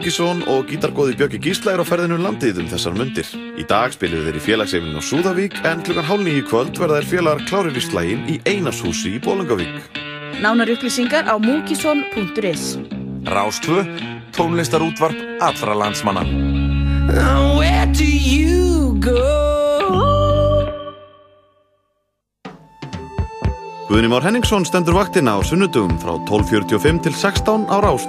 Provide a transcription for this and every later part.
Múkisson og gítargóði Björki Gísla er á ferðinu um landið um þessar mundir. Í dag spilum þeir í félagsefnin á Súðavík en klukkan hálf nýju kvöld verða þeir félagar klárir í slægin í Einarshúsi í Bólangavík. Nánar upplýsingar á múkisson.is Rástvö, tónlistarútvarp allra landsmanna. Where do you go? Guðni Már Henningsson stendur vaktina á sunnudugum frá 12.45 til 16 á Rás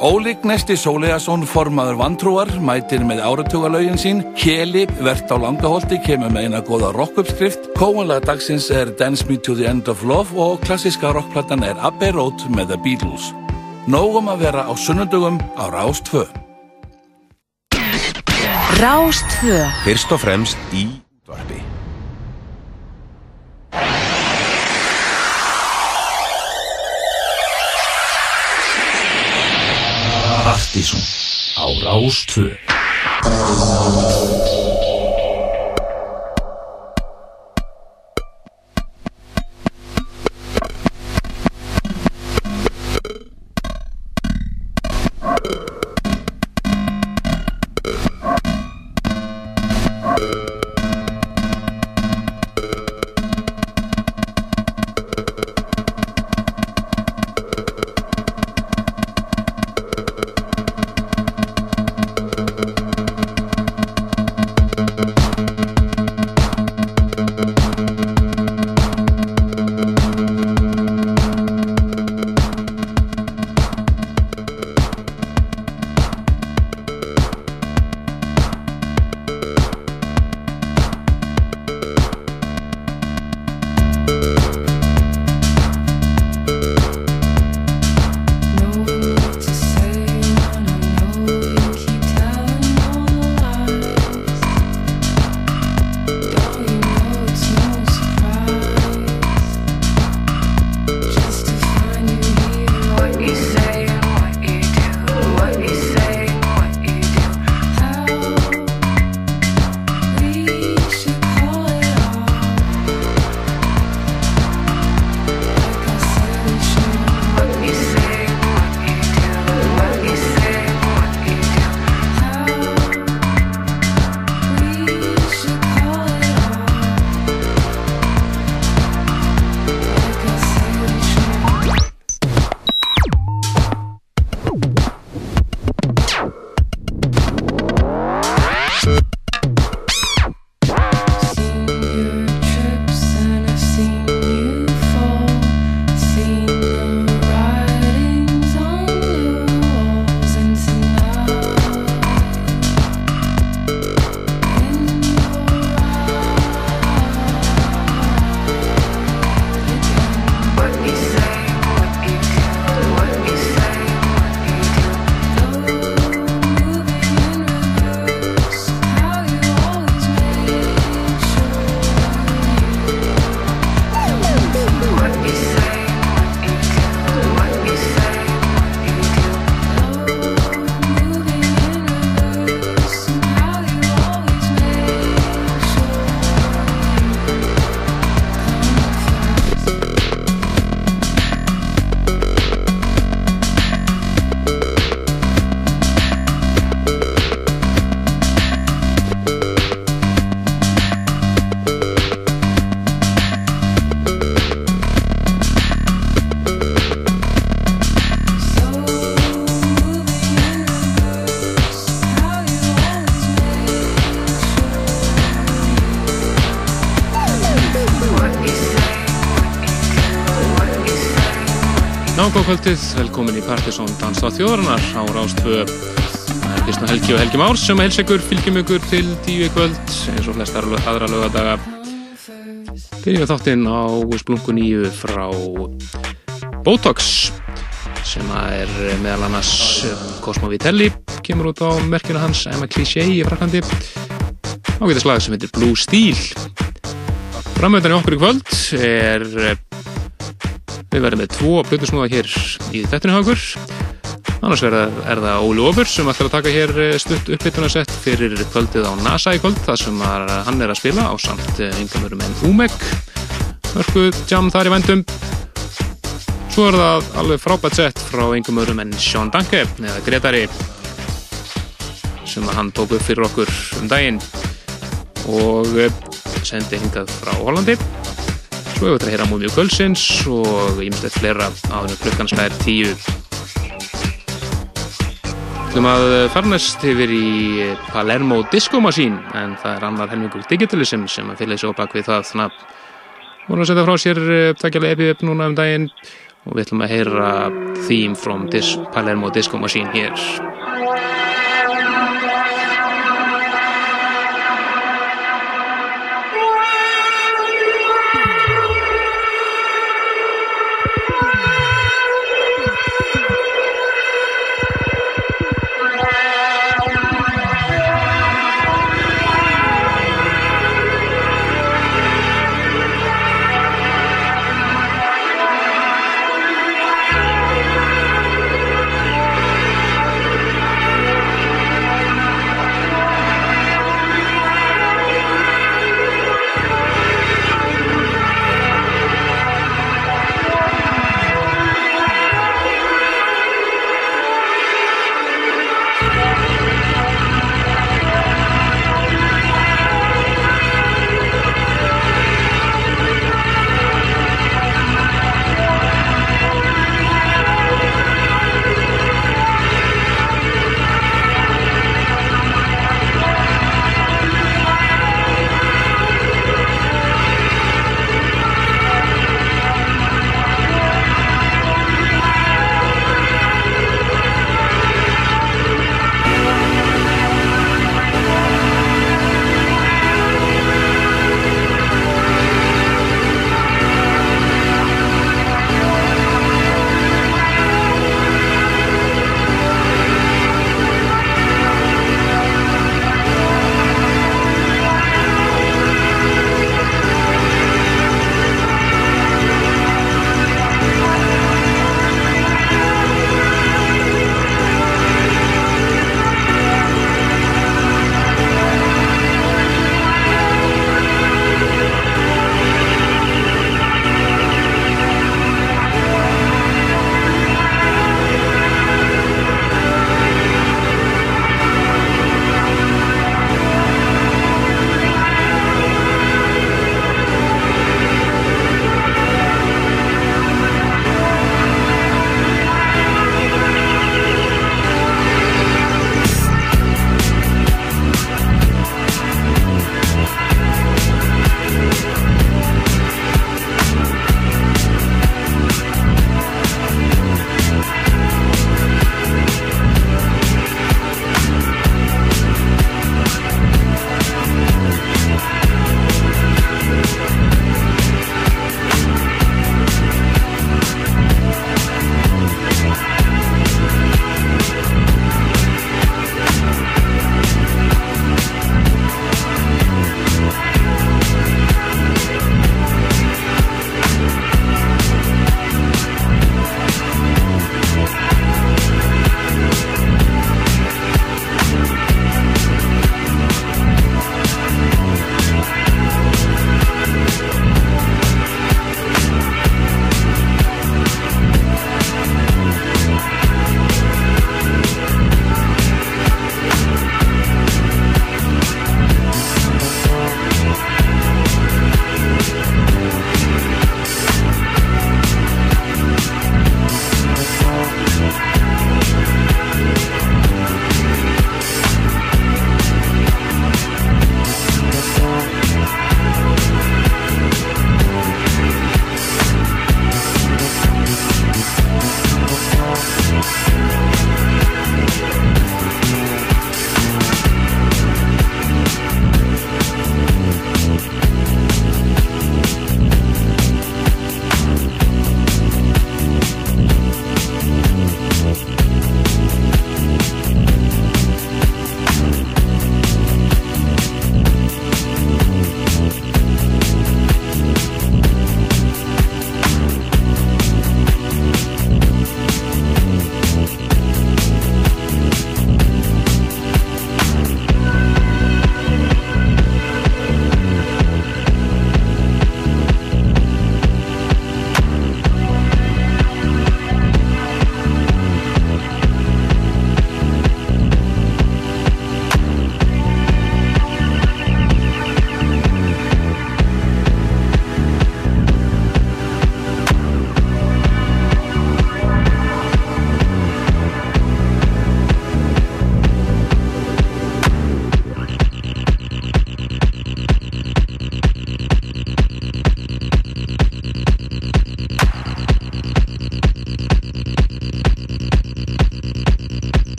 2. Ólík Nesti Sólegason, formaður vantrúar, mætir með áratugalögin sín, Kjeli, vert á langaholti, kemur með eina goða rockuppskrift, kóanlega dagsins er Dance Me to the End of Love og klassiska rockplattan er Abbey Road með The Beatles. Nógum að vera á sunnudugum á Rás 2. Rástvö Fyrst og fremst í útvarpi. Partíson á Rástvö Nákvæmkvöldið, velkomin í Partisón Dansa þjóðarinnar á Rástvö. Það er Kristján Helgi og Helgi Márs sem helst ykkur, fylgjum ykkur til tíu kvöld eins og flest aðra lögadaga. Byrjum þáttinn á Splunku 9 frá Botox sem er meðal annars Cosmo Vitelli, kemur út á merkina hans Emma Cliché í Fraklandi. Ágæta slag sem heitir Blue Steel. Framöndan í okkur í kvöld er Við verðum með tvo plötusnúða hér í þettunni hangur. Annars er það Óli Ófur sem ætlar að taka hér stutt uppbytunarsett fyrir kvöldið á NASA í kvöld þar sem hann er að spila á samt yngamörum en Úmek. Mörgu jam þar í vendum. Svo er það alveg frábært sett frá yngamörum en Sean Danke eða Gretari sem hann tók upp fyrir okkur um daginn og eh, sendi hingað frá Hollandi svo hefur þetta að heyra múmið kvöldsins og ímestlega fleira áður en klukkan slæðir tíu. Þú ætlum að farnast yfir í Palermo Disco Machine en það er annar helmingur Digitalism sem að fylgja svo bak við það. Þannig að voru að setja frá sér takkjala epið upp núna um daginn og við ætlum að heyra Theme from Dis Palermo Disco Machine hér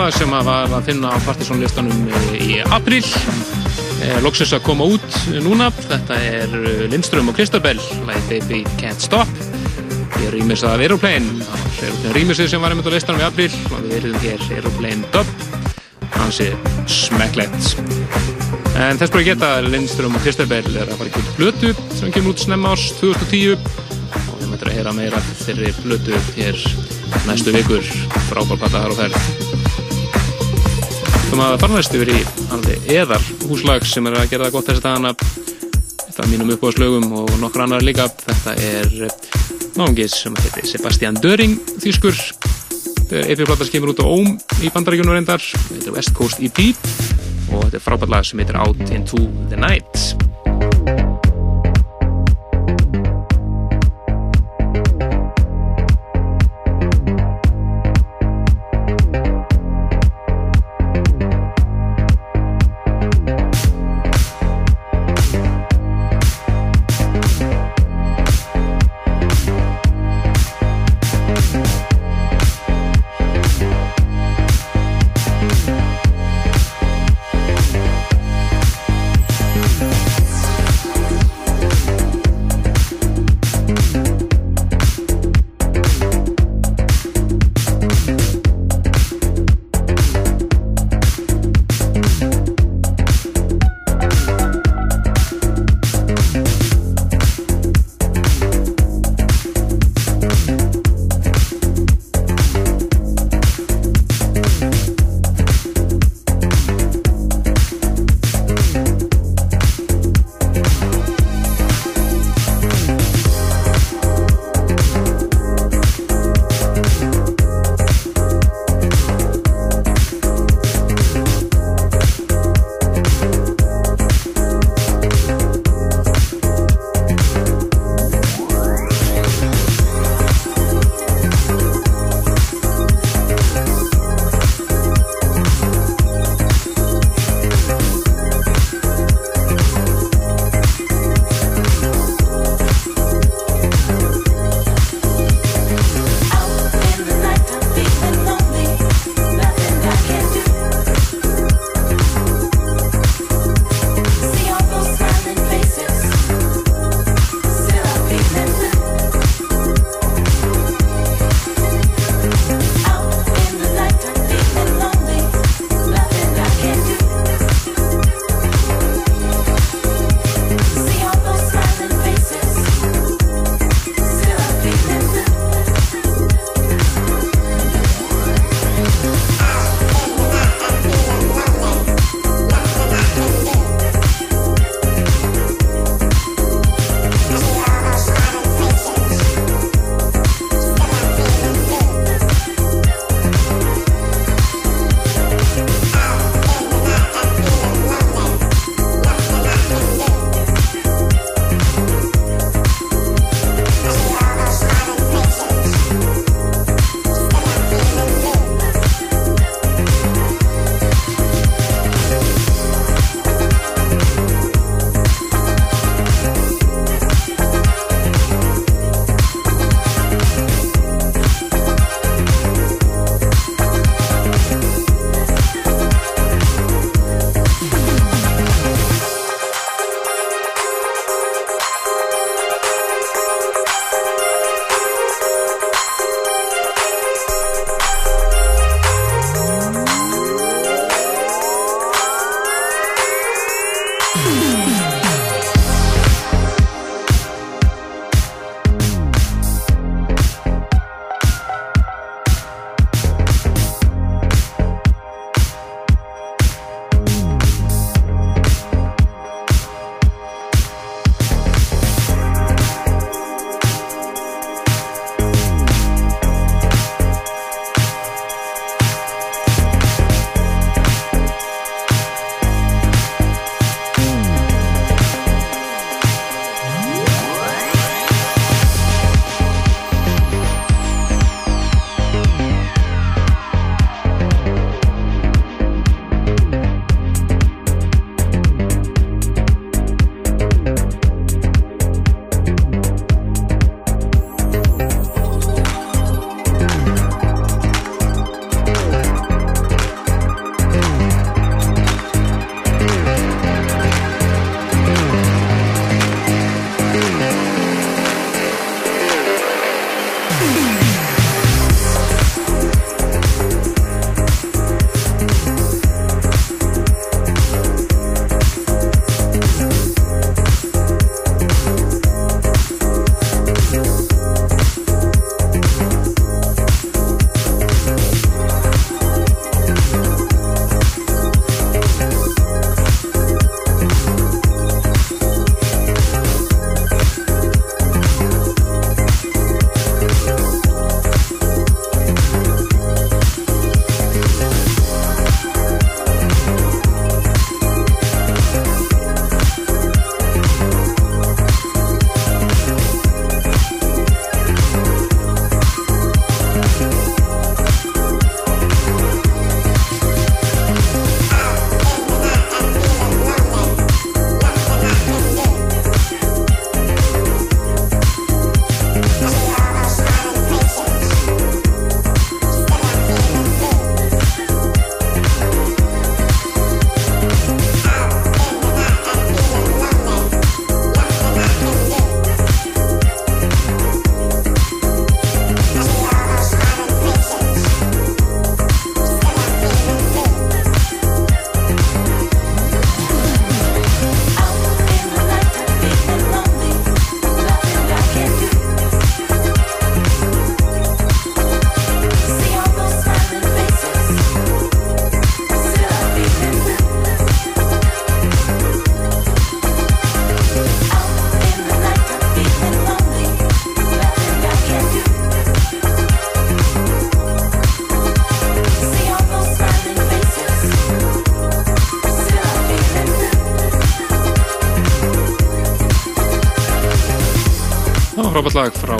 Andalag sem var að finna á Partisan listanum í april Loksins að koma út núna. Þetta er Lindström og Kristabell Like Baby Can't Stop. Ég er rýmis að Aeroplane. Rýmisið sem var einmitt á listanum í april og við erum hér Aeroplane Dub. Hansi smekklegt. En þess bara geta Lindström og Kristabell er að fara ekki út blötu sem kemur út snemma árs 2010 og við mötum að heyra meira þeirri blötu hér næstu vikur. Frábárpata þar og ferð Þú maður fara næst yfir í alveg eðar húslag sem er að gera það gott þessi dagana. Þetta er mínum uppbóðslögum og nokkur annar líka. Þetta er náðungis sem heitir Sebastian Döring þýskur. EP-plata sem kemur út á Óm í bandaríkjunum reyndar. Þetta er West Coast EP og þetta er frábært lag sem heitir Out Into The Night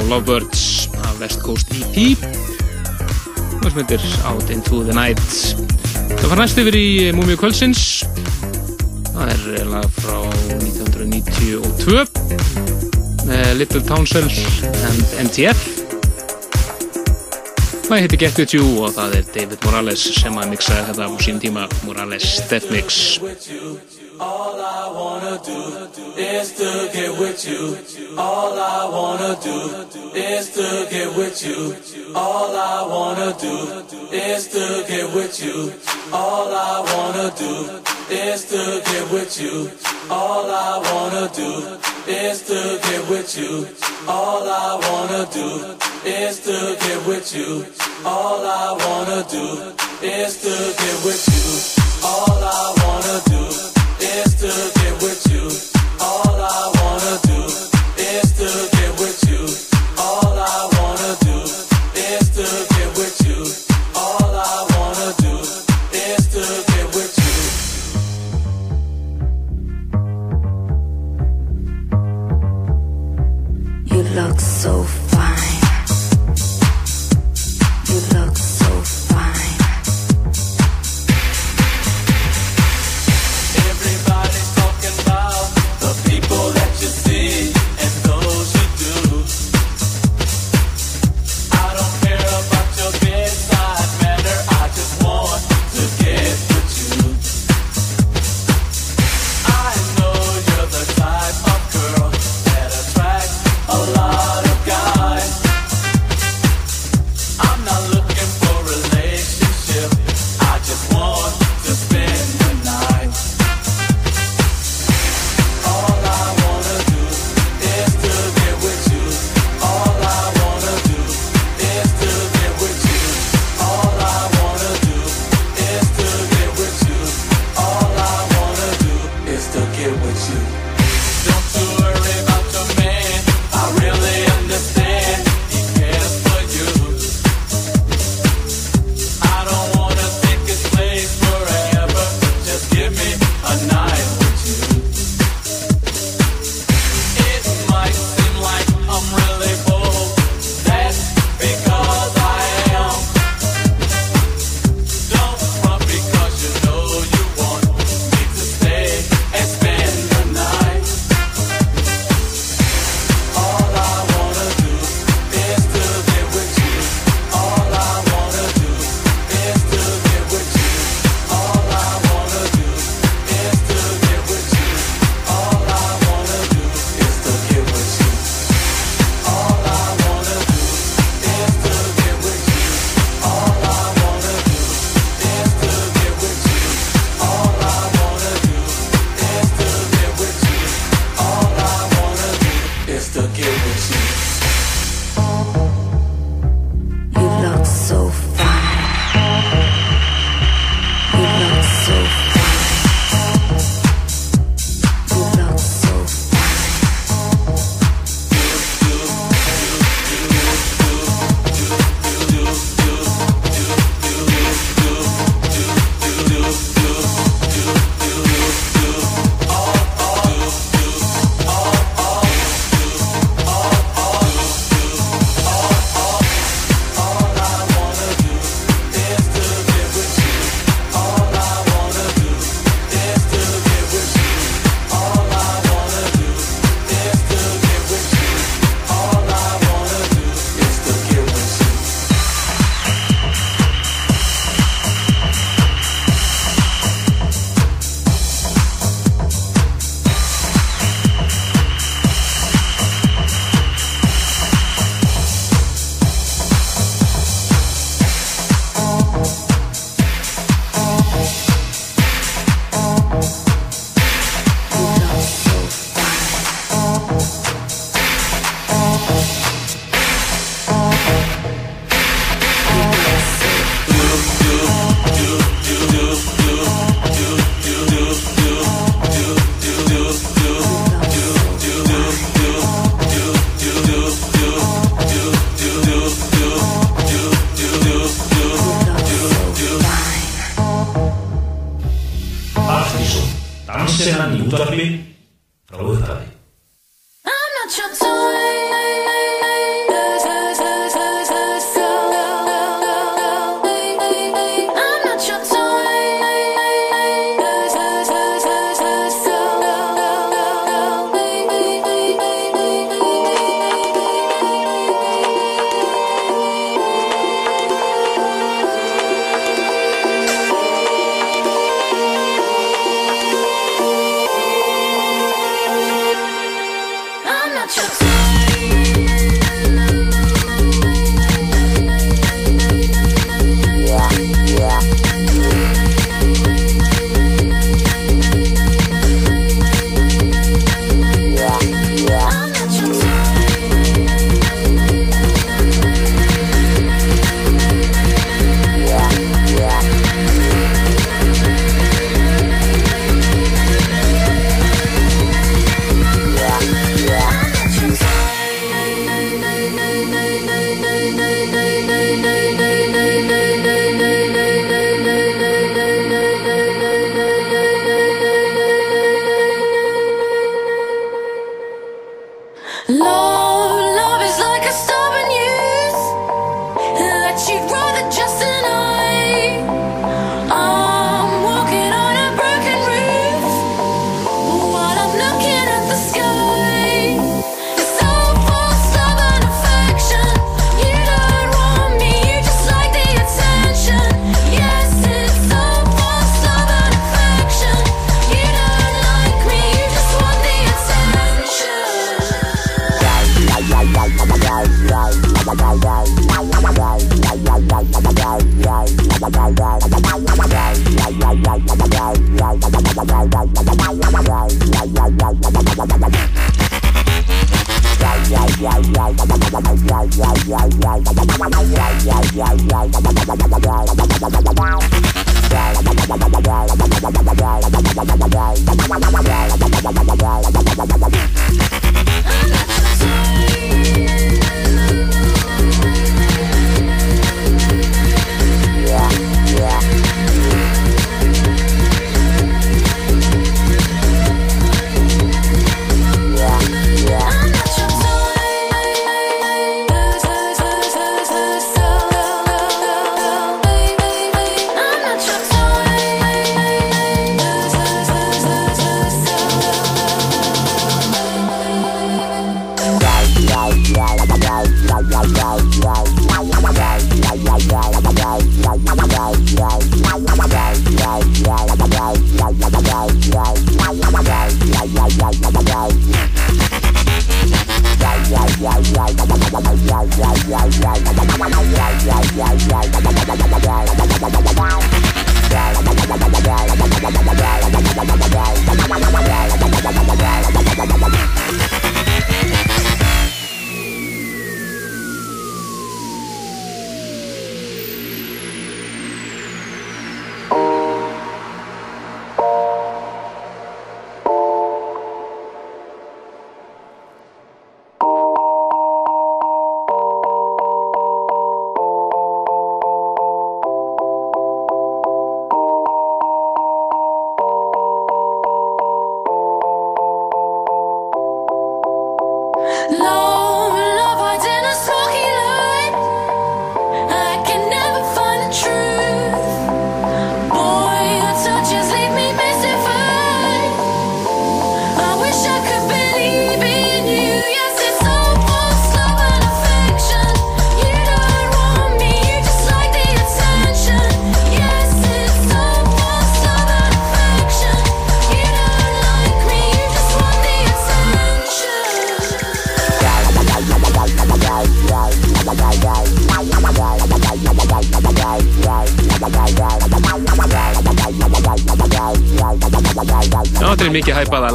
Lovebirds af West Coast EP og sem heitir Out Into The Night. Það fara næst yfir í Múmiu Kvölsins það er lag frá 1992 með eh, Little Townsville and MTF það heitir Get With You og það er David Morales sem að mixa þetta á sín tíma Morales Death Mix All I wanna do is to get with you. All I wanna do is to get with you. All I wanna do is to get with you.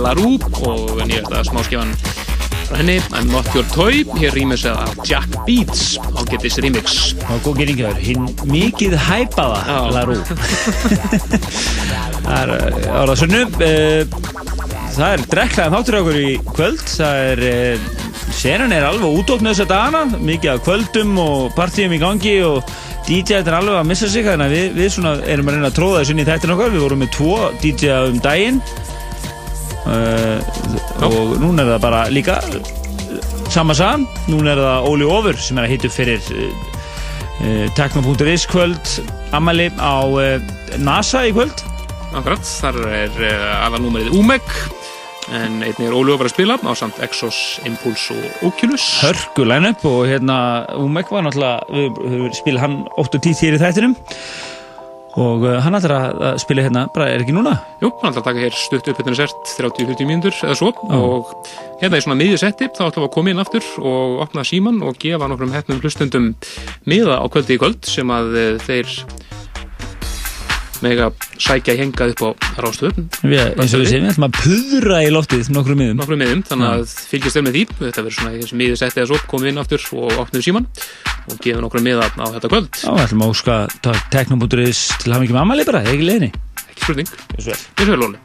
Mikið hæpað að La Rue og nýjasta smáskifan frá henni, I'm Not Your Toy, hér rýmis af Jack Beats, ágættis remix. og góð geringjör, hinn mikið hæpaða. Larú það er uh, ára sunnu uh, það er drekklaðan þáttur okkur í kvöld. Það er uh, senan er alveg útótt með þessa dagana. Mikið af kvöldum og partíum í gangi og DJ er alveg að missa sig þannig að við, við erum að reyna að tróða þessu inn í þættin okkar. Við vorum með tvo DJ um daginn uh, og núna er það bara líka sama sam, núna er það Óli Ofur sem er að hitta upp fyrir uh, uh, Tekno.is kvöld Amali á NASA í kvöld. Akkurat, þar er aðalnúmerið Umeg, en einnig er Óli Ofur að spila á samt Exos, Impulse og Oculus. hörku line-up og hérna Umek var náttúrulega, við, spila hann 8-10 þýr í þættinum og uh, hann ætlar að, spila hérna bara er ekki núna? Jú, hann ætlar að taka hér stutt upp hérna sért 30-40 mínútur eða svo. Og hérna í svona miðju setti þá ætlum við að koma inn aftur og opna síman og gefa nokkrum hefnum hlustundum miða á kvöldi í kvöld sem að eh, þeir mega sækja hengað upp á rástöðum við, eins og við segjum, við ætlum að pudra í loftið nokkrum miðum. Nokkrum miðum, þannig að fylgjast vel með því. Þetta verður svona í þessu miðju setti eða svo komum við inn aftur og opnum síman og gefum nokkrum miða á þetta kvöld. Já, við ætlum að óska Tekno.is til að hafa ekki með Amali bara, ekki leiðinni. Ekki spurning, Þessu vel svo vel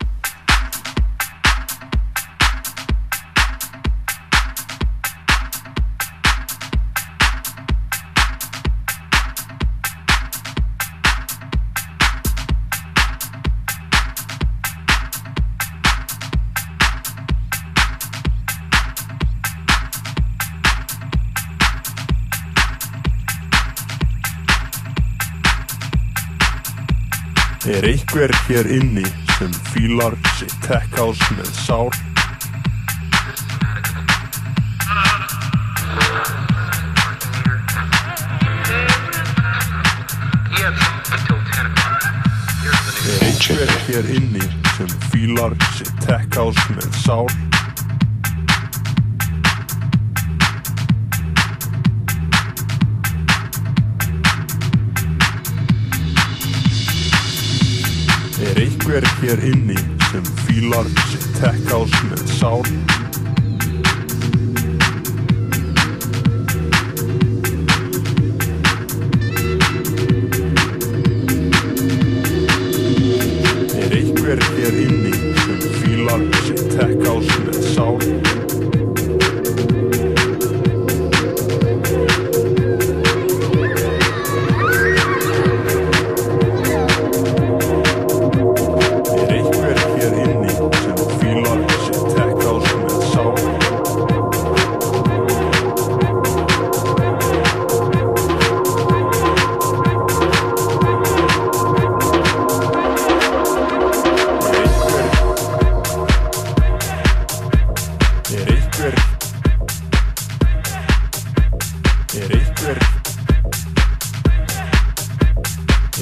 einhver hér inni sem sitt tech house með sál? Er einhver hér inni sem sitt tech house með sál? Er einhver hér inni sem fílar sitt tech house með sál?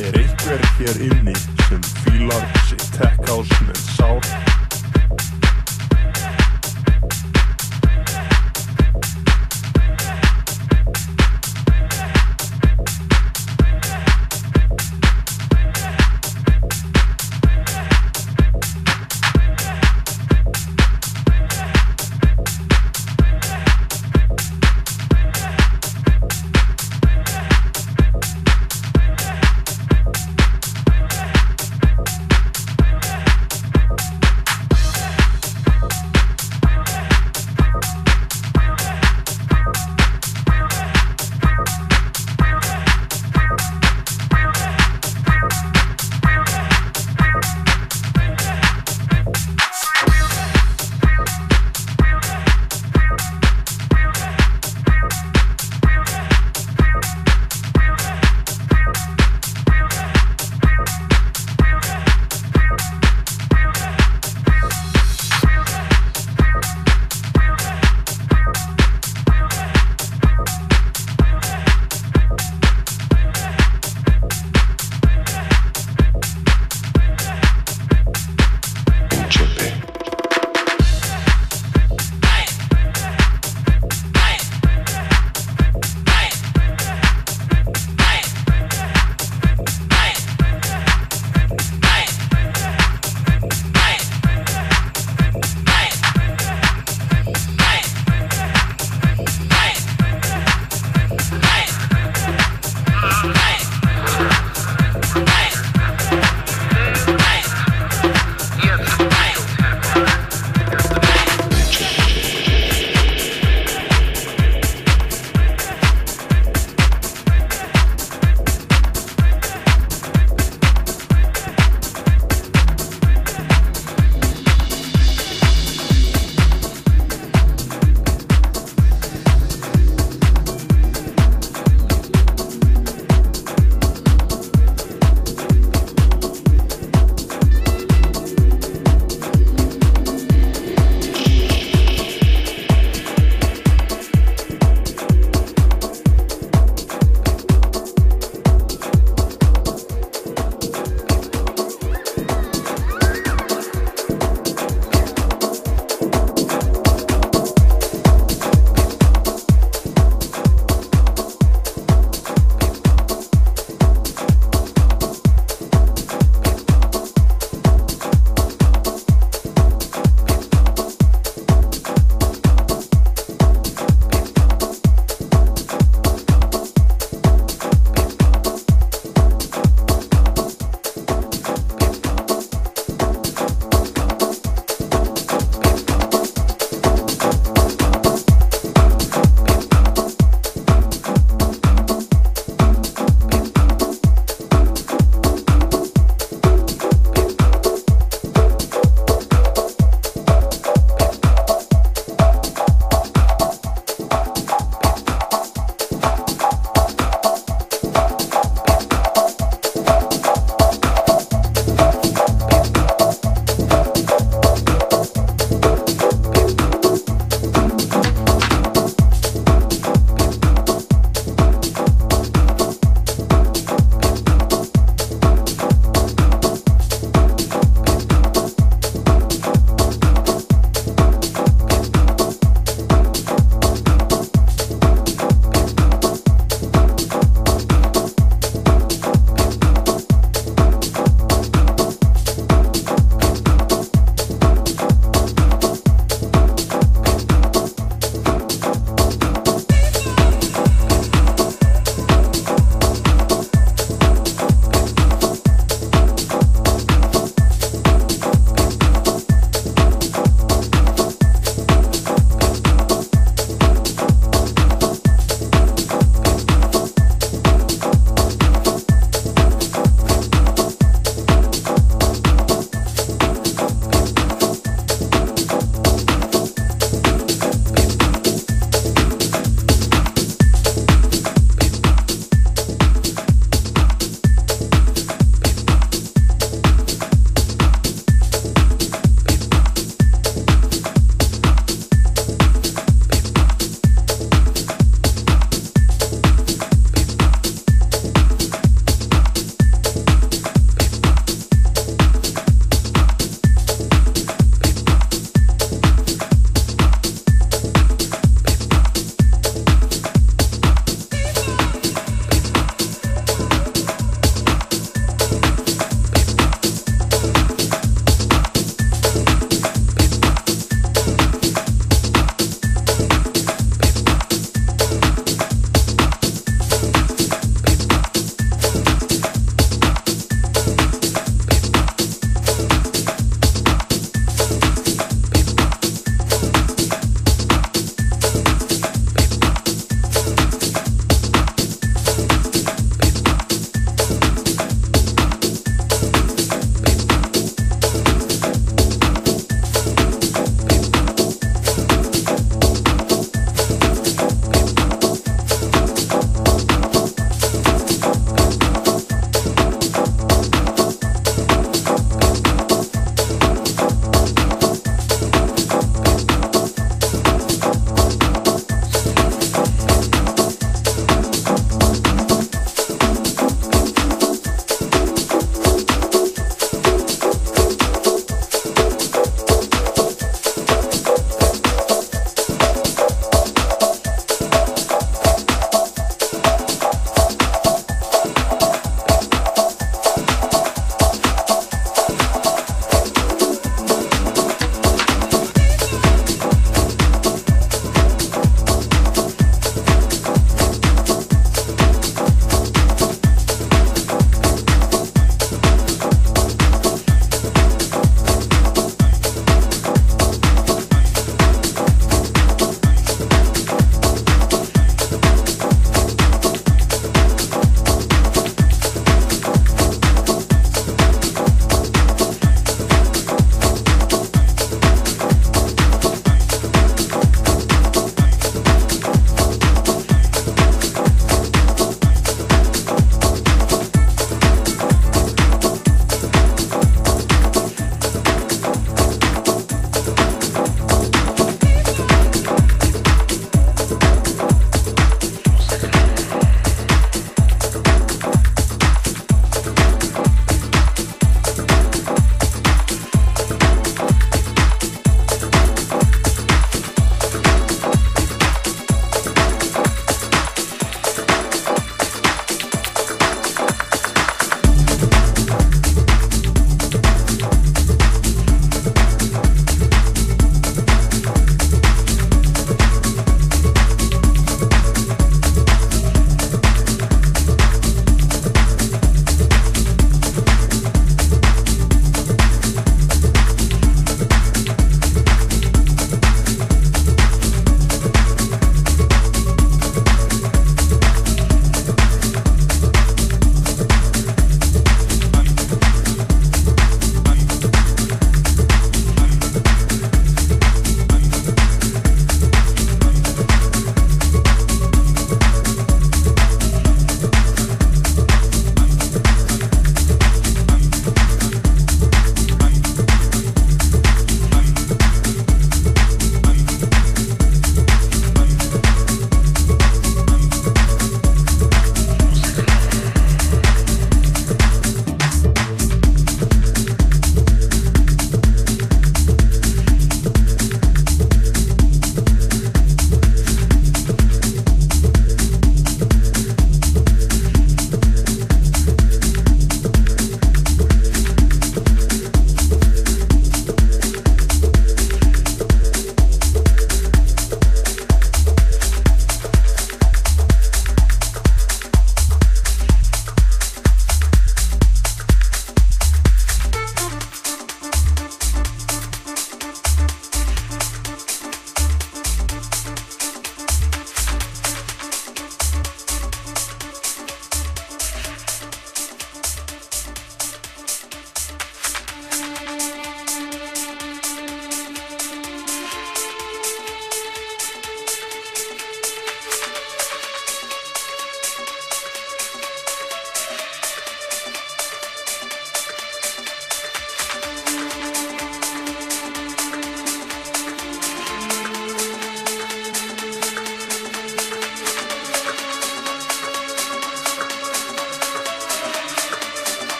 Er einhver hér inni sem fílar sitt tech house með sál?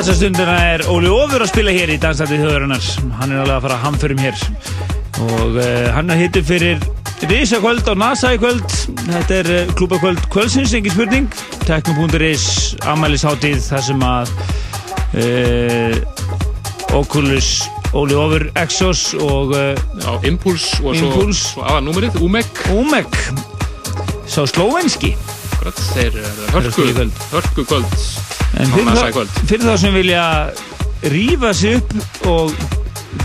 Þessa stundina er Óli Ófur að spila hér í Dansandi þjóðurinnar. Hann er alveg að fara að hamförum hér. Og uh, hann er hittur fyrir Rísakvöld á NASA í kvöld. Þetta er uh, klúbakvöld kvöldsins, engin spurning. Tekno.is, amælisháttið, þar sem að uh, Oculus, Óli Ófur, Exos og Já, Impuls og svo, Impuls. svo aðalnúmerið, Umek. Umek, sá slóvenski. Akkurat, þeir eru hörku, hörku kvöld En fyrir, það, fyrir þá sem vilja rífa sig upp og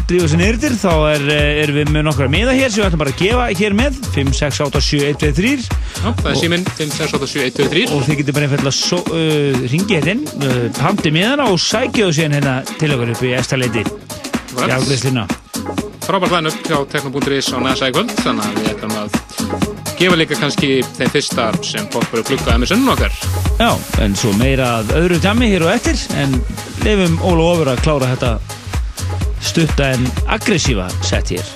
drífa sig nýrtir þá er, eh, erum við með nokkra miða hér sem við ætlum bara að gefa hér með. 5, 6, 8, 7, 1, 2, 3 Já, það er síminn. 5687123 og þið getur bara einfallega so, uh, ringið hérna inn, uh, pantið miðana og sækjaðu síðan hérna til okkur upp í estaleiti í afgriðsluna Frábært line upp hjá Tekno.is á NASA í kvöld þannig að við ætlum að gefa líka kannski þeim fyrsta sem poppar að klukka MSN okkar Já, en svo meira að öðru tjami hér og eftir en lefum Óla ofur að klára þetta stutta en aggressífa sett hér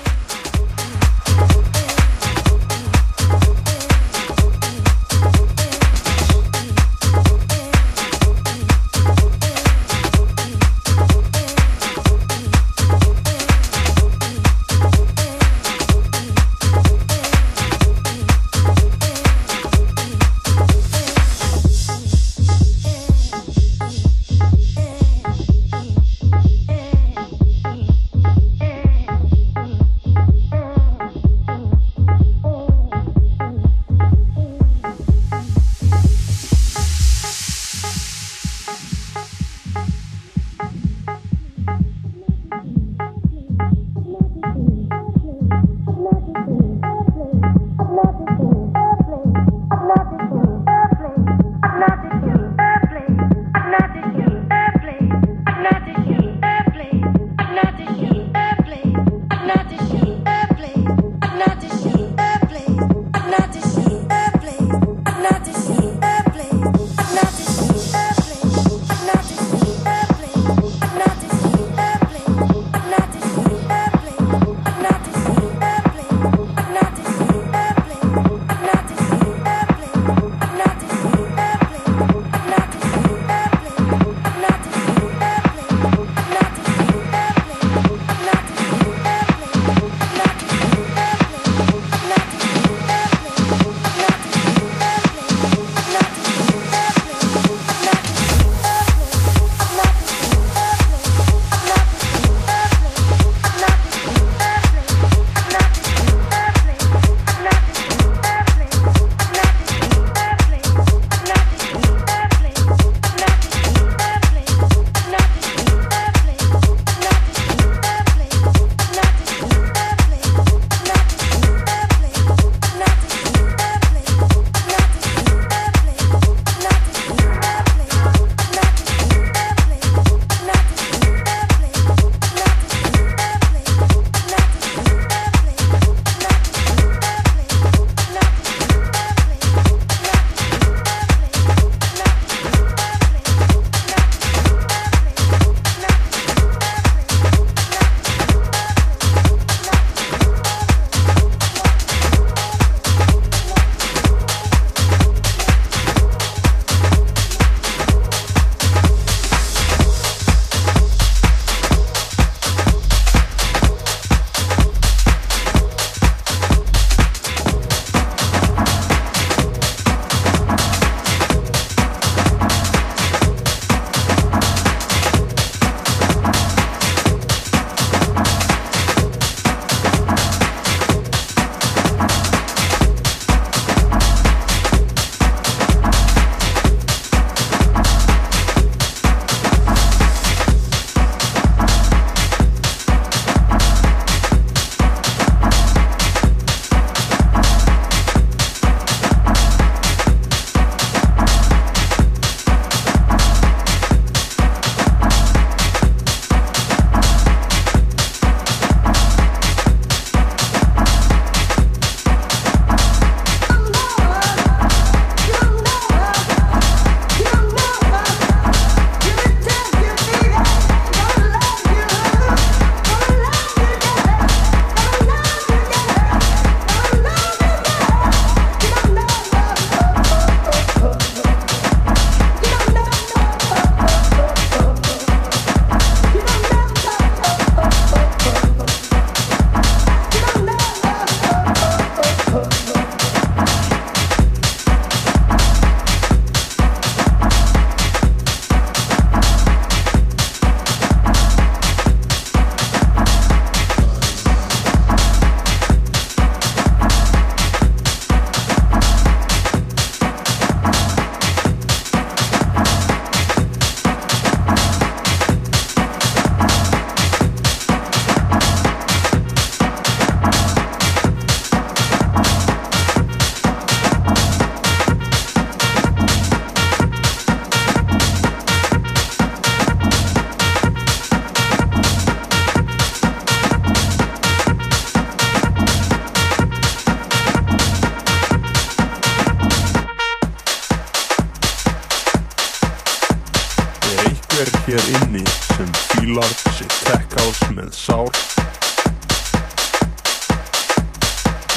sem fílar sitt tech house með sál.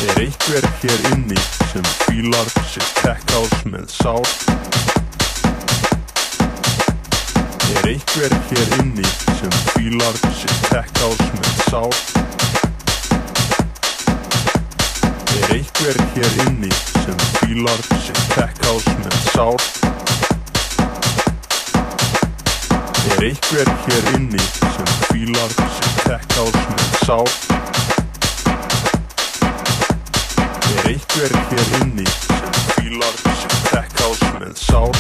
Er einhver hér inni sem fílar sitt tech house með sál? Er einhver hér inni sem fílar sitt tech house með sál? Er einhver hér inni sem fílar sitt tech house með sál Er einhver hér inni sem fílar tech house með sál Er einhver hér inni sem fílar tech house með sál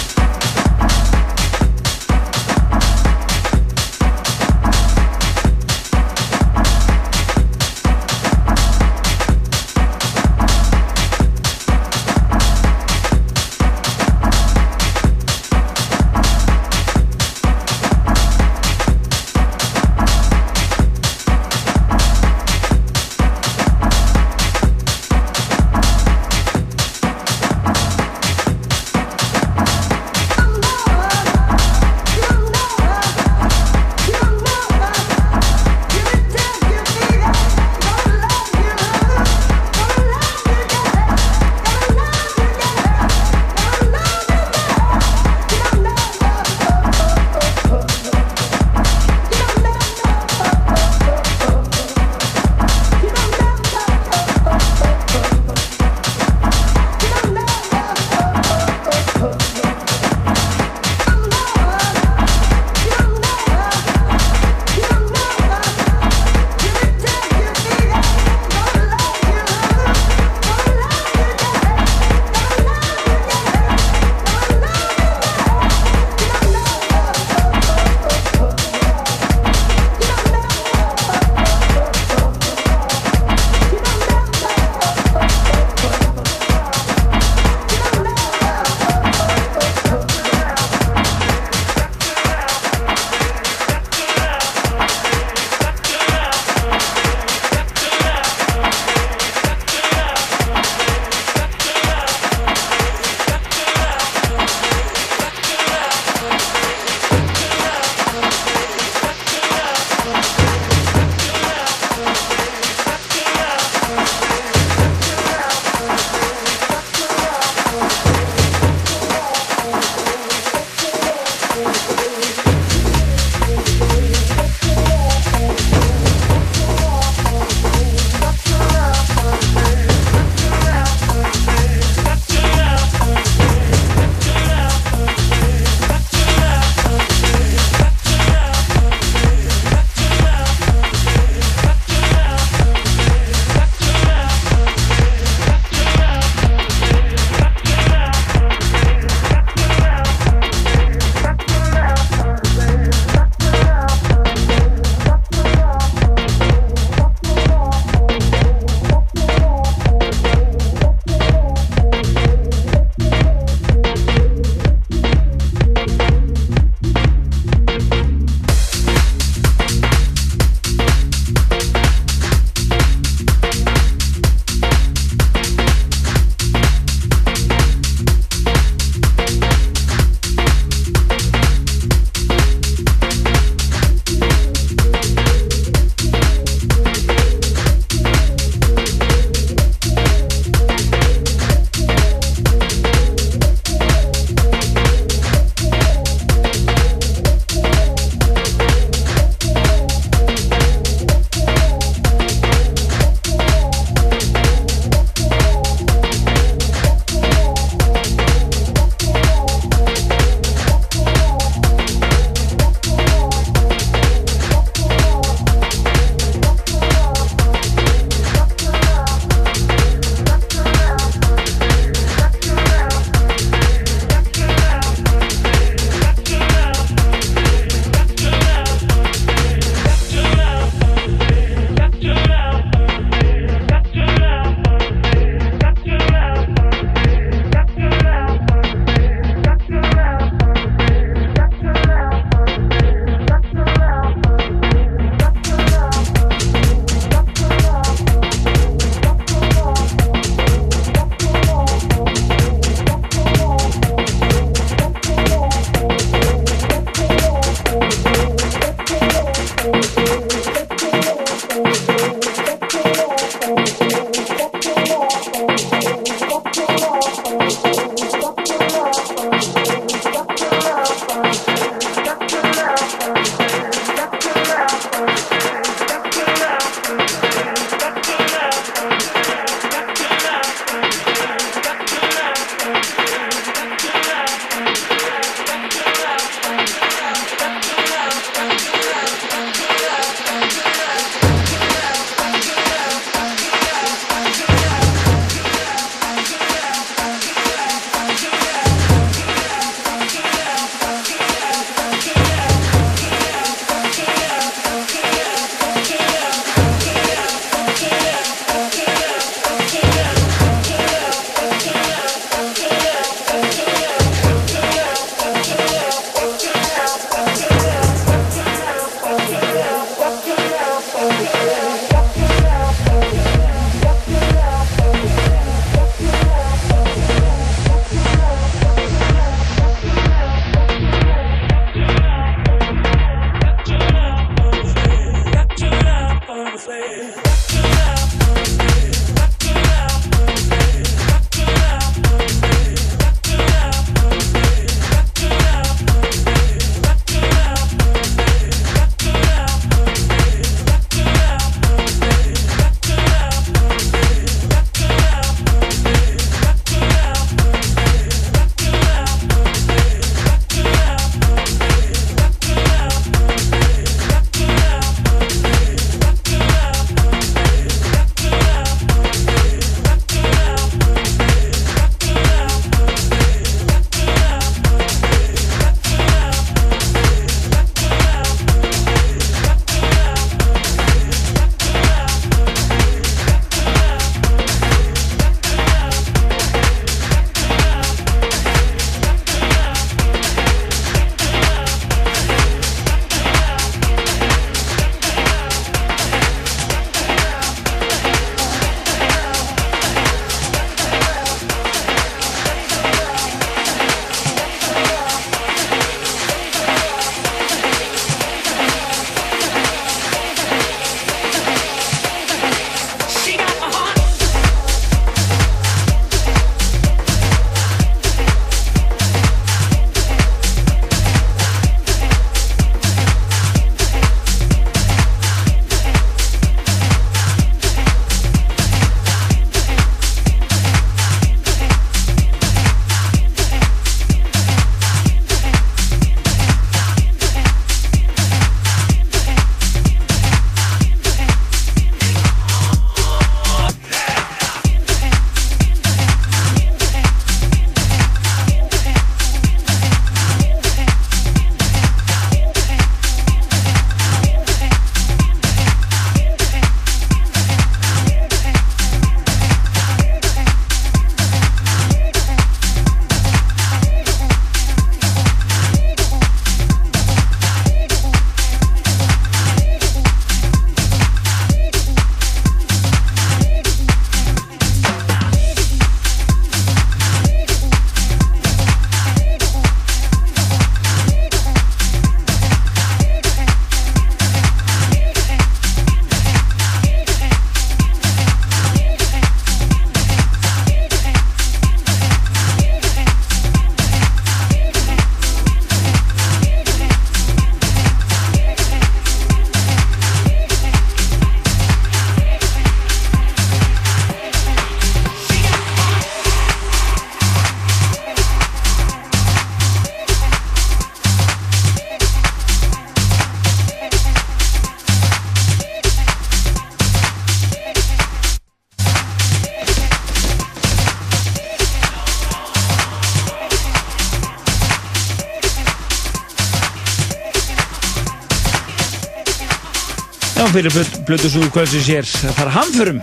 fyrir Blutusúðu kvöldsins hér að fara hamförum.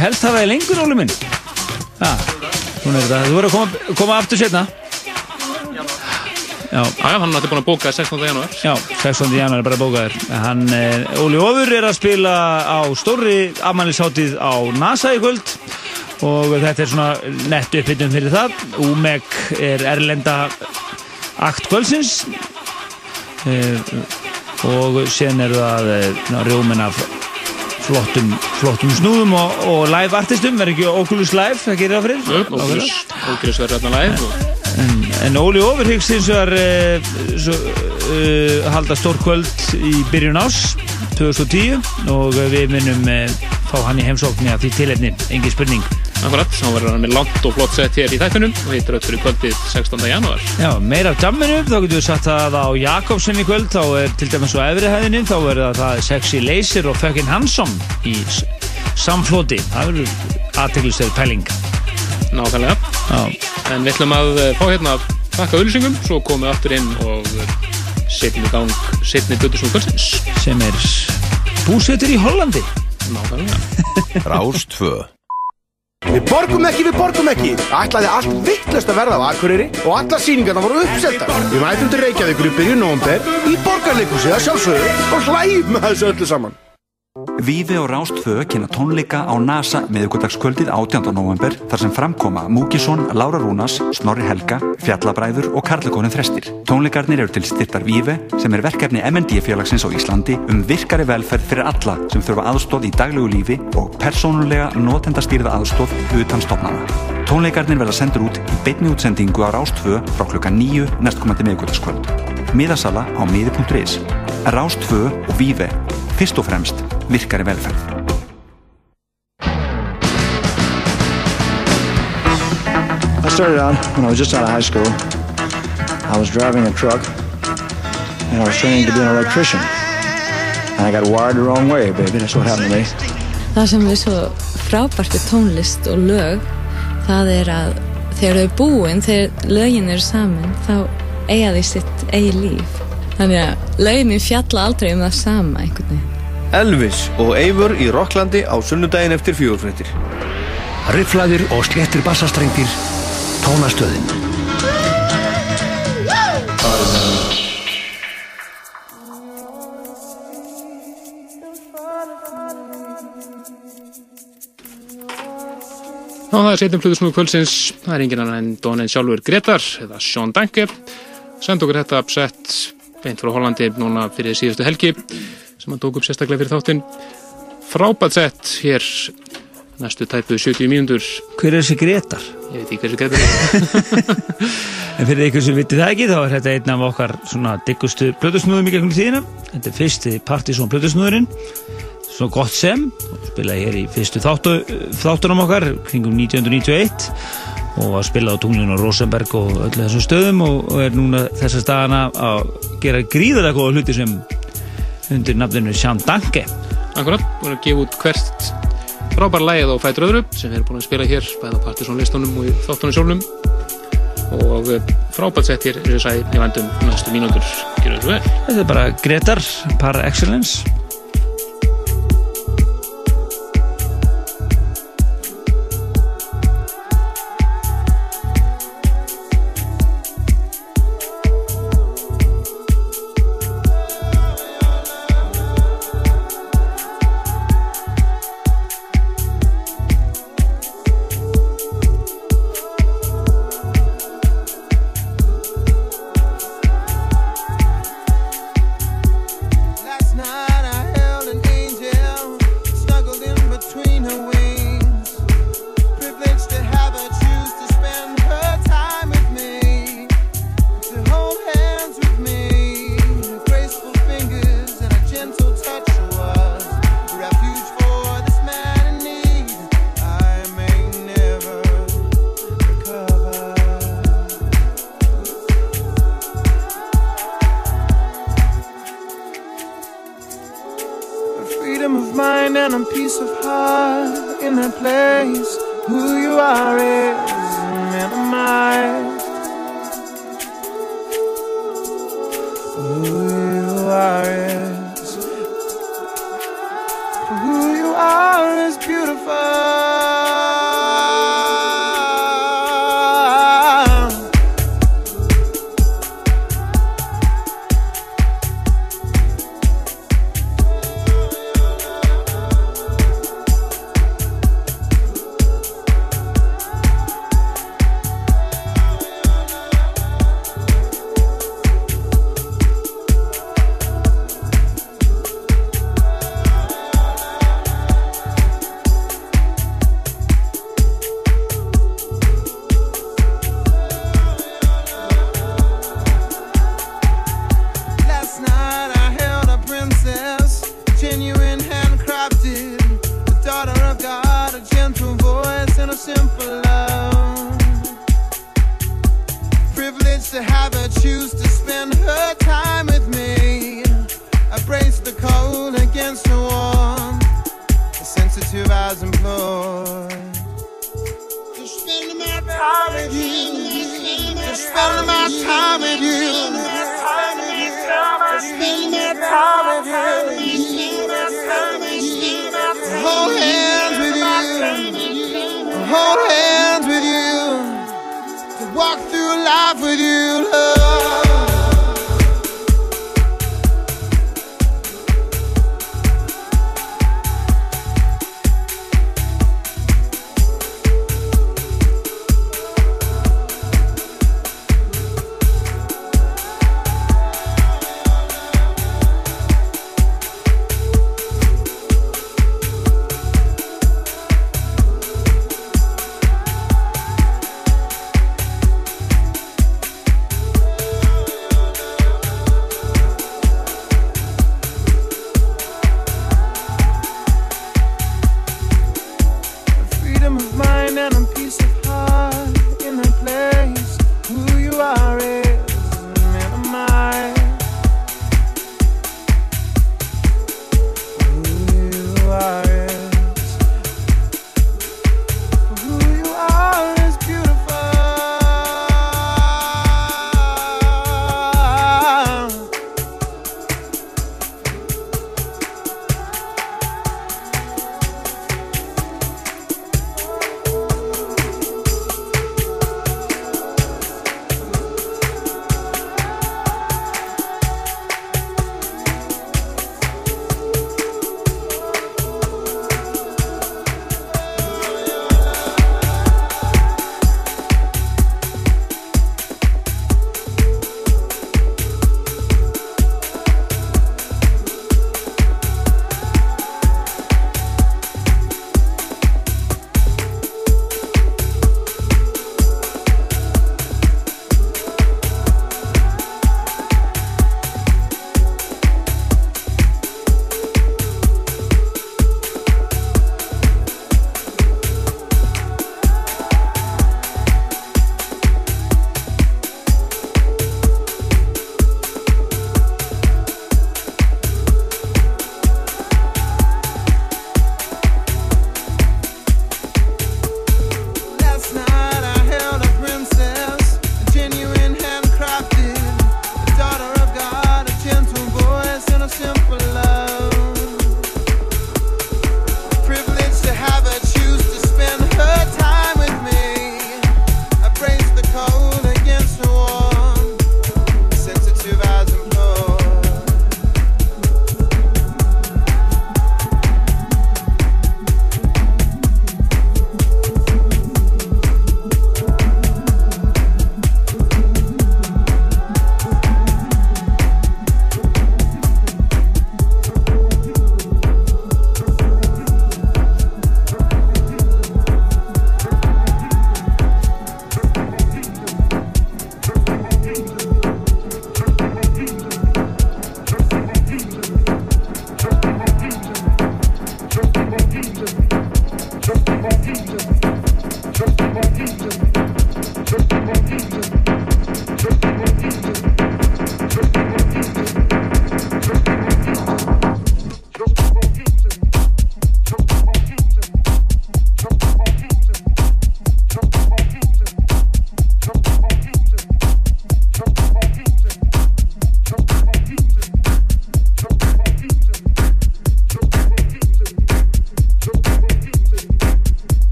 Helst hafa það lengur, Óli minn. Svona er. Þú verður að koma, koma aftur setna. Já. Hann er búin að bóka 16. janúar. Já, 16. janúar er bara bókaður. Hann, eh, Óli Ofur er að spila á stórri afmælisháttið á NASA í kvöld og þetta er svona nett uppbytun fyrir það. Úmek er erlenda akt kvöldsins eh, og sen eru það eh, rjómin af flottum, flottum snúðum og, og live artistum, verður ekki Oculus Live, það gerir það fyrir? Oculus, Oculus verður hérna live En, en Óli Overhyggs eins og er uh, svo, uh, halda stórkvöld í byrjun ás 2010 og við minnum uh, fá hann í heimsókn því tilefni, engin spurning Akkurat, þá verður hann með langt og flott sett hér í þættunum og hittir öll fyrir kvöldið 16. janúar. Já, meira af jamminu, þá getur við satt það á Jakobsen í kvöld, þá er til dæmis á efrihæðinni, þá verður það Sexy Laser og Fucking Handsome í s- samfloti, það verður aðteglisverð pæling Nákvæmlega. Já. En við ætlum að eh, fá hérna að þakka auðlýsingum, svo komum við aftur inn og eh, setjum í gang setni Bötusson kvöldsins. sem er búsettur í Hollandi Nákvæmlega. Rás 2 Við borgum ekki, við borgum ekki. Ætlaði allt vittlust að verða á Akureyri og alla sýningarna voru uppsettar Við mætum til Reykjavíkur í byrjun november í borgarleikhúsið að sjálfsögðu og hlægjum með þessu öllu saman Vífi og Rástfö kynna tónleika á NASA miðugudagskvöldið 18. november þar sem framkoma Múkisson, Lára Rúnas, Snorri Helga, Fjallabræður og Karlakonin Þrestir. Tónleikarnir eru til styrtar Vífi sem er verkefni MND félagsins á Íslandi um virkari velferð fyrir alla sem þurfa aðstóð í daglegu lífi og persónulega notendastýrða aðstóð utan stofnana. Tónleikarnir verða sendur út í beinni útsendingu á Rástfö frá klukka 9 næstkomandi miðugudagskvöld. Miðasala á miði.is. Rástfö og Vífi. Fyrst og fremst virkari velferð. I started out when I was just out of high school. I was driving a truck and I was training to be an electrician. And I got wired the wrong way, baby. That's what happened to me. Það sem er svo frábært við tónlist og lög það er að þegar þau er búin, þegar lögin eru saman þá eiga því sitt eigi líf þannig að lögin fjalla aldrei um það sama einhvern veginn. Elvis og Eivor í Rocklandi á sunnudaginn eftir fjögurfréttir. Rifflaðir og sléttir bassastrengir Tónastöðin. Já, það er setjum flutusnúðu kvöldsins, það er engin annan en Donin sjálfur Gretar, eða Sean Danke, senda okkur þetta sett beint frá Hollandi núna fyrir síðustu helgi, sem hann tók upp sérstaklega fyrir þáttinn. Frábært sett hér næstu tæpu 70 mínútur. Hver er þessi Gretar? Ég veit ekki hversu Gretar. En fyrir ykkur sem vitið það ekki, þá er þetta einn af okkar svona diggustu plötusnúðum í gegnum tíðina. Þetta er fyrsti Partisón plötusnúðurinn, svo gott sem, spilaði hér í fyrstu þáttu, þáttunum okkar, kringum 1991 og var spilað á tunglinu Rosenberg og öllu þessum stöðum og, er núna þessa staðana að gera gríðarlega góða hluti sem undir nafninu Sján Danke. Akkurat, búin að gefa út hvert frábær lægið á fætur öðru sem erum búin að spila hér bæða Partisón listunum og í þáttunum sjálfnum og eh, frábært sett hér eins og ég sagði í vandum næstu mínútur Þetta er bara Gretar par excellence.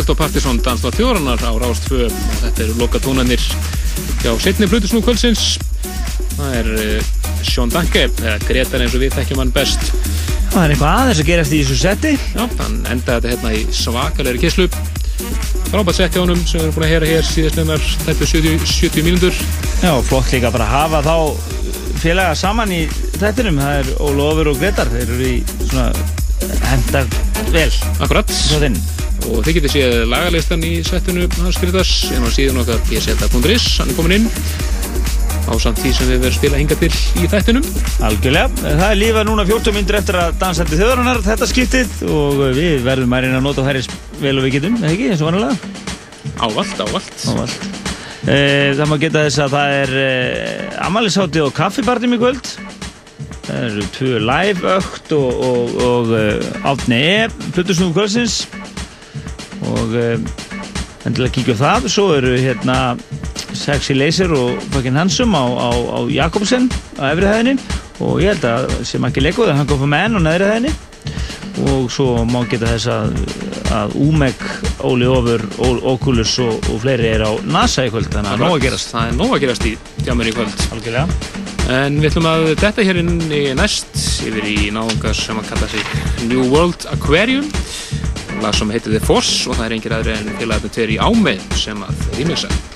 Stilt á Partiðsson Dansdóð þjóranar á Rás 2 og þetta eru loka tónanir hjá setni Plutusnú kvöldsins. Það er uh, Sean Danke, eða Gretar eins og við þekkjum hann best. Það er eitthvað aðeins að gerast í þessu setti. Já, hann endaði þetta hérna í svakalegri kisslu. Frábært sett hjá honum sem við erum búin að heyra hér síðast nefnar þetta 70, 70 mínútur. Já, flott líka bara að hafa þá félaga saman í þettinum. Það er Ólofur og Gretar. Þeir eru í svona henda vel. Akkurat. Og þið getið séð lagalistan í settinu hans Gretars en á síðan okkar pseta.is, hann er komin inn á samt því sem við verðum spila hinga til í þættinum. Algjörlega. Það er lífa núna 14 myndir eftir að dansa til þjóðarinnar þetta skiptið og við verðum að reyna að nota þær vel og við getum, eða ekki, eins og vanlega? Ávallt, ávallt. Ávallt. E, það má geta þess að það er e, amalisátti og kaffibartum í kvöld. Það eru tvö live ökt og, og, og e, átni E, Plutusnúðu kvöldsins og e, endilega kíkja á það. Svo eru hérna Sexy Laser og fucking Hansum á, á, á Jakobsen á efri hæðinni og ég held að sem ekki leikuð hann kom fyrir menn á neðri hæðinni og svo má geta þess að, að Úmek, Óli Ofur, Oculus og, og fleiri er á NASA í kvöld þannig að nóg að gerast Það er nóg að gerast í hjá mér í kvöld. Algjörlega. En við ætlum að detta hér inn í næst yfir í náðungar sem að kalla sig New World Aquarium lag sem heitir The Force og það er engir aðri en tveir í ámið sem að rýmisa.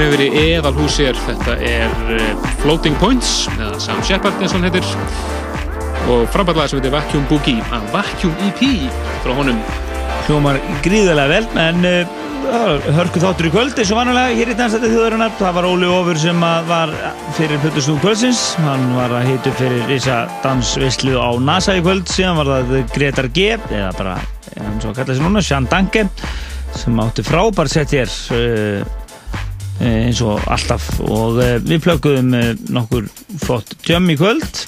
Þá komin yfir í eðalhúsir, þetta er eh, Floating Points, eða Sam Shepard eins og hann heitir og framballega sem heitir Vacuum Boogie að Vacuum EP frá honum Hljómar gríðarlega vel, en uh, var hörku þáttur í kvöld eins og vanlega hér í dansætti þjóðarinnar. Það var Óli Ofur sem var fyrir Plutusnúk kvöldsins. Hann var að hitu fyrir Rísa dansvislu á NASA í kvöld. Síðan var það Gretar G, eða bara, hann svo að kalla sig núna, Sján Danke, sem átti frábært sett hér. Uh, eins og alltaf. Og uh, við plögguðum uh, nokkur flott djömm í kvöld.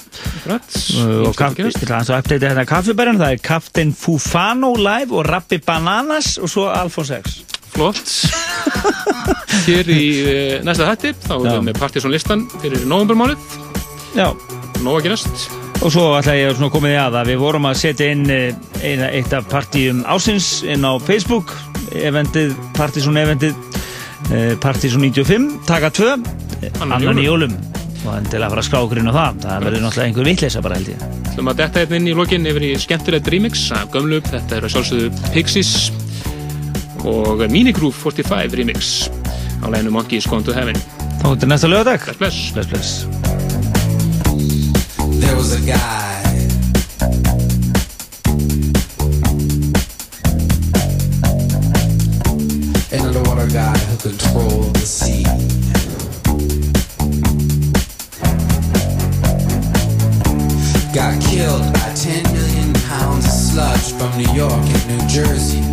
Og kaffi, til hans að uppdæta þetta kaffibærin það er Captain Fufano live og Rappi Bananas og svo Alphonse X. Flott. Hér í næsta hætti þá erum við með Partiðsson listan fyrir novembermánuð Já. Nóa gerast. Og svo ætla ég að svona komið í að að við vorum að setja inn eina, eitt af partíum ásins inn á Facebook. Eventið, Partiðsson eventið uh, Partiðsson 95, taka 2 annan í jólum. og en til að fara að skrá okkur inn á það. Það verður náttúrulega einhver vitleisa bara held ég. Ætlum að detta hérna inn í lokin yfir í skemmtilegt remix af gömlu, þetta eru að sjálfsögðu Pixies og Minigroove 45 remix á leginu Monkeys Gone to Heaven. Þá er næsta lögadag Bless, bless, bless. There was a guy controlled the sea. Got killed by 10 million pounds of sludge from New York and New Jersey